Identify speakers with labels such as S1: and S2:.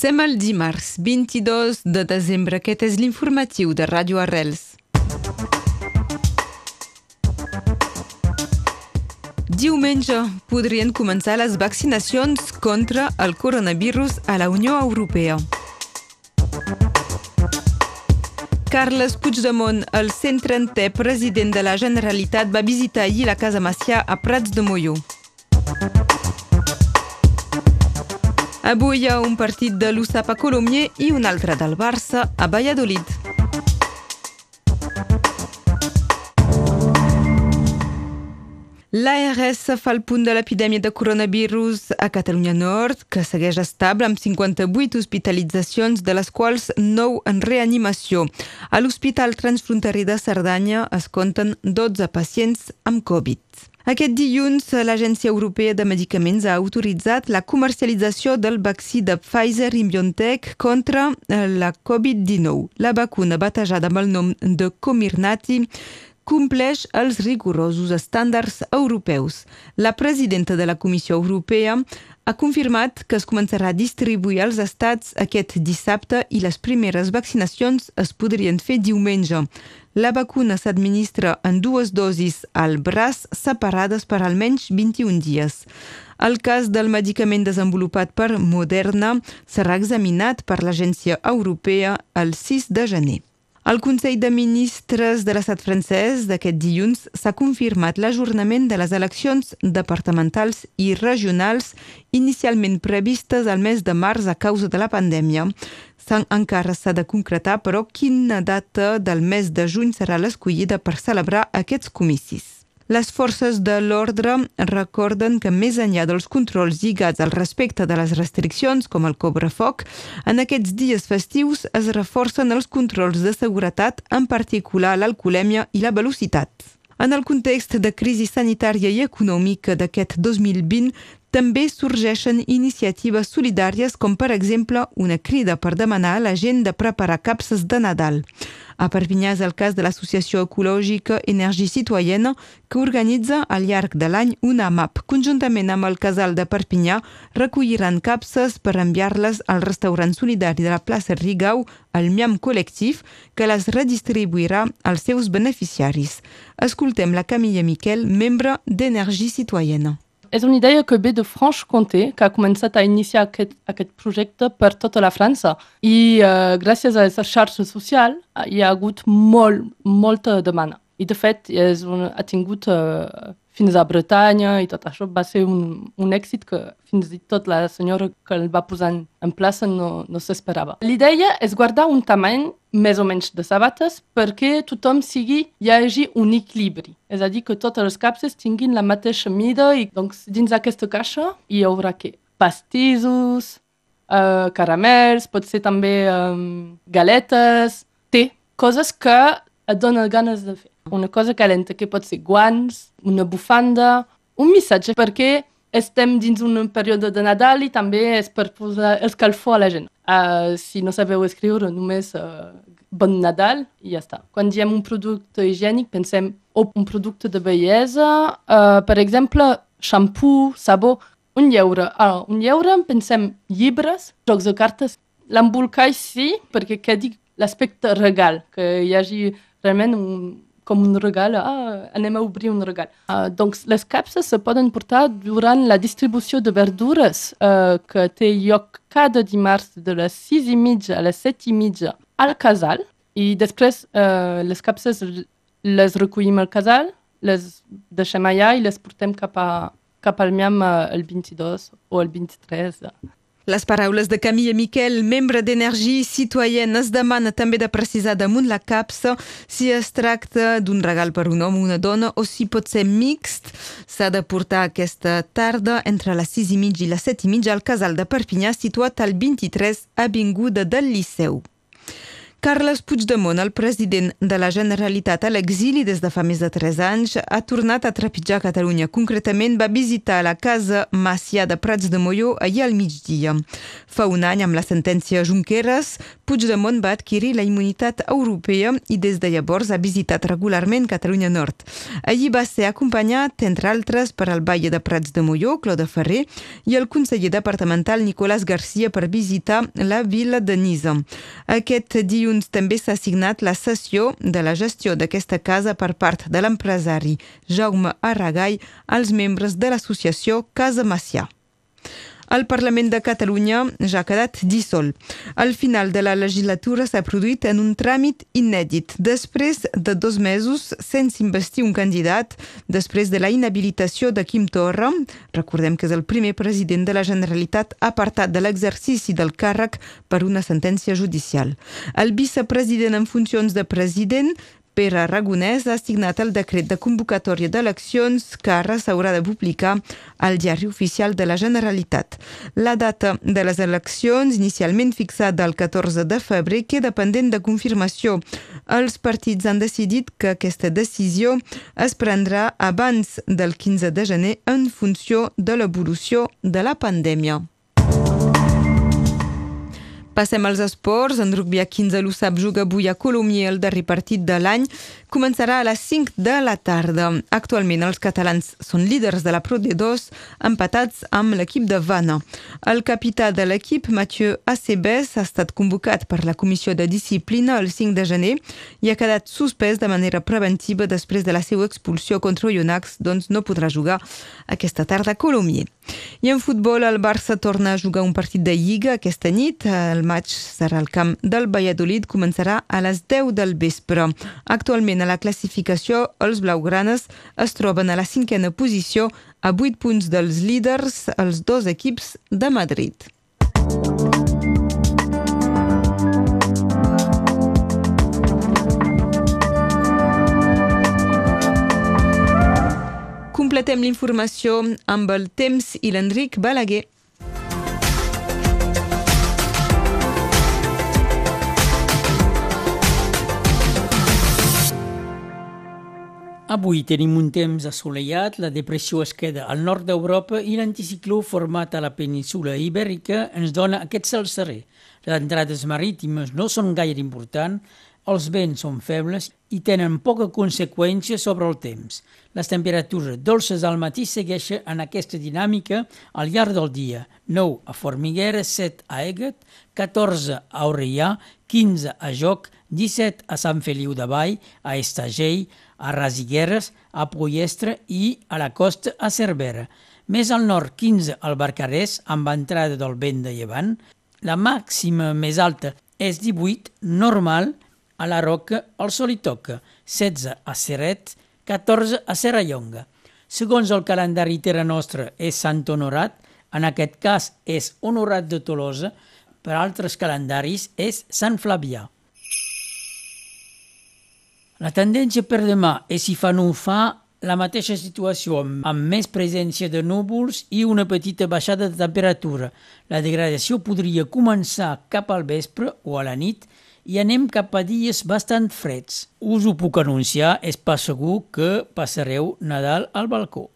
S1: Som el dimarts 22 de desembre. Aquest és l'informatiu de Ràdio Arrels. Diumenge podrien començar les vaccinacions contra el coronavirus a la Unió Europea. Carles Puigdemont, el 130è president de la Generalitat, va visitar ahir la Casa Macià a Prats de Molló. Avui hi ha un partit de l'USAP a Colomier i un altre del Barça a Valladolid. L'ARS fa el punt de l'epidèmia de coronavirus a Catalunya Nord, que segueix estable amb 58 hospitalitzacions, de les quals 9 en reanimació. A l'Hospital Transfronterer de Cerdanya es compten 12 pacients amb Covid. Aquest dilluns, l'Agència Europea de Medicaments ha autoritzat la comercialització del vaccí de Pfizer i BioNTech contra la Covid-19. La vacuna, batejada amb el nom de Comirnaty, compleix els rigorosos estàndards europeus. La presidenta de la Comissió Europea ha confirmat que es començarà a distribuir als estats aquest dissabte i les primeres vaccinacions es podrien fer diumenge. La vacuna s'administra en dues dosis al braç separades per almenys 21 dies. El cas del medicament desenvolupat per Moderna serà examinat per l'Agència Europea el 6 de gener. El Consell de Ministres de l'estat francès d'aquest dilluns s'ha confirmat l'ajornament de les eleccions departamentals i regionals inicialment previstes al mes de març a causa de la pandèmia. Encara s'ha de concretar, però, quina data del mes de juny serà l'escollida per celebrar aquests comicis. Les forces de l'ordre recorden que més enllà dels controls lligats al respecte de les restriccions, com el cobrafoc, en aquests dies festius es reforcen els controls de seguretat, en particular l'alcoholèmia i la velocitat. En el context de crisi sanitària i econòmica d'aquest 2020, també sorgeixen iniciatives solidàries com per exemple una crida per demanar a la gent de preparar capses de Nadal. A Perpinyà és el cas de l'associació ecològica Energia Citoyena que organitza al llarg de l'any una MAP. Conjuntament amb el casal de Perpinyà recolliran capses per enviar-les al restaurant solidari de la plaça Rigau, el Miam Col·lectif, que les redistribuirà als seus beneficiaris. Escoltem la Camilla Miquel, membre d'Energia Citoyena.
S2: És una idea que ve de Franche-Comté, que ha començat a iniciar aquest, aquest projecte per tota la França. I uh, gràcies a aquesta xarxa social hi ha hagut molt, molta demanda. I de fet és un, ha tingut uh, fins a Bretanya i tot això va ser un, un èxit que fins i tot la senyora que el va posar en plaça no, no s'esperava. L'idea és guardar un tamany més o menys de sabates perquè tothom sigui, hi hagi un equilibri. És a dir, que totes les capses tinguin la mateixa mida i doncs, dins aquesta caixa hi haurà què? Pastissos, uh, caramels, pot ser també um, galetes, té, coses que et donen ganes de fer una cosa calenta que pot ser guants, una bufanda, un missatge perquè estem dins un període de Nadal i també és per posar escalfor a la gent. Uh, si no sabeu escriure, només uh, bon Nadal i ja està. Quan diem un producte higiènic, pensem o un producte de bellesa, uh, per exemple, xampú, sabó, un lleure. Ah, un lleure, pensem llibres, jocs de cartes. L'embolcall sí, perquè quedi l'aspecte regal, que hi hagi realment un, com un regal, ah, anem a obrir un regal. Uh, doncs les capses se poden portar durant la distribució de verdures uh, que té lloc cada dimarts de les 6 i mitja a les 7 i mitja al casal i després uh, les capses les recollim al casal, les deixem allà i les portem cap, a, cap al miam el 22 o el 23.
S1: Les paraules de Camilla Miquel, membre d'Energia Citoyenne, es demana també de precisar damunt la capsa si es tracta d'un regal per un home o una dona o si pot ser mixt. S'ha de portar aquesta tarda entre les 6 i mitja i les 7 i mitja al casal de Perpinyà situat al 23 Avinguda del Liceu. Carles Puigdemont, el president de la Generalitat a l'exili des de fa més de 3 anys, ha tornat a trepitjar Catalunya. Concretament, va visitar la casa Macià de Prats de Molló ahir al migdia. Fa un any, amb la sentència Junqueras, Puigdemont va adquirir la immunitat europea i des de llavors ha visitat regularment Catalunya Nord. Allí va ser acompanyat, entre altres, per al Valle de Prats de Molló, Claude Ferrer, i el conseller departamental Nicolás Garcia per visitar la vila de Nisa. Aquest dilluns dilluns també s'ha signat la cessió de la gestió d'aquesta casa per part de l'empresari Jaume Arragai als membres de l'associació Casa Macià el Parlament de Catalunya ja ha quedat dissol. Al final de la legislatura s'ha produït en un tràmit inèdit, després de dos mesos sense investir un candidat, després de la inhabilitació de Quim Torra, recordem que és el primer president de la Generalitat apartat de l'exercici del càrrec per una sentència judicial. El vicepresident en funcions de president Pere Aragonès ha signat el decret de convocatòria d'eleccions que ara s'haurà de publicar al diari oficial de la Generalitat. La data de les eleccions, inicialment fixada el 14 de febrer, queda pendent de confirmació. Els partits han decidit que aquesta decisió es prendrà abans del 15 de gener en funció de l'evolució de la pandèmia. Passem als esports. En rugby a 15 l'USAP juga avui a Colomier el darrer partit de l'any. Començarà a les 5 de la tarda. Actualment els catalans són líders de la Pro D2 empatats amb l'equip de Vana. El capità de l'equip, Mathieu Acebes, ha estat convocat per la comissió de disciplina el 5 de gener i ha quedat suspès de manera preventiva després de la seva expulsió contra Oyonnax, doncs no podrà jugar aquesta tarda a Colomier. I en futbol el Barça torna a jugar un partit de Lliga aquesta nit. El maig serà al camp del Valladolid, començarà a les 10 del vespre. Actualment a la classificació els blaugranes es troben a la cinquena posició a 8 punts dels líders, els dos equips de Madrid. Completem l'informació amb el temps i l'Enric Balaguer.
S3: Avui tenim un temps assolellat, la depressió es queda al nord d'Europa i l'anticicló format a la península ibèrica ens dona aquest serè. Les entrades marítimes no són gaire importants, els vents són febles i tenen poca conseqüència sobre el temps. Les temperatures dolces al matí segueixen en aquesta dinàmica al llarg del dia. 9 a Formiguera, 7 a Egat, 14 a Orellà, 15 a Joc, 17 a Sant Feliu de Vall, a Estagell, a Rasigueres, a Poiestre i a la costa a Cervera. Més al nord, 15 al Barcarès, amb entrada del vent de llevant. La màxima més alta és 18, normal, a la Roca el sol hi toca, 16 a Serret, 14 a Serrallonga. Segons el calendari Terra Nostra és Sant Honorat, en aquest cas és Honorat de Tolosa, per altres calendaris és Sant Flavià. La tendència per demà és si fa no fa la mateixa situació amb més presència de núvols i una petita baixada de temperatura. La degradació podria començar cap al vespre o a la nit i anem cap a dies bastant freds. Us ho puc anunciar, és pas segur que passareu Nadal al balcó.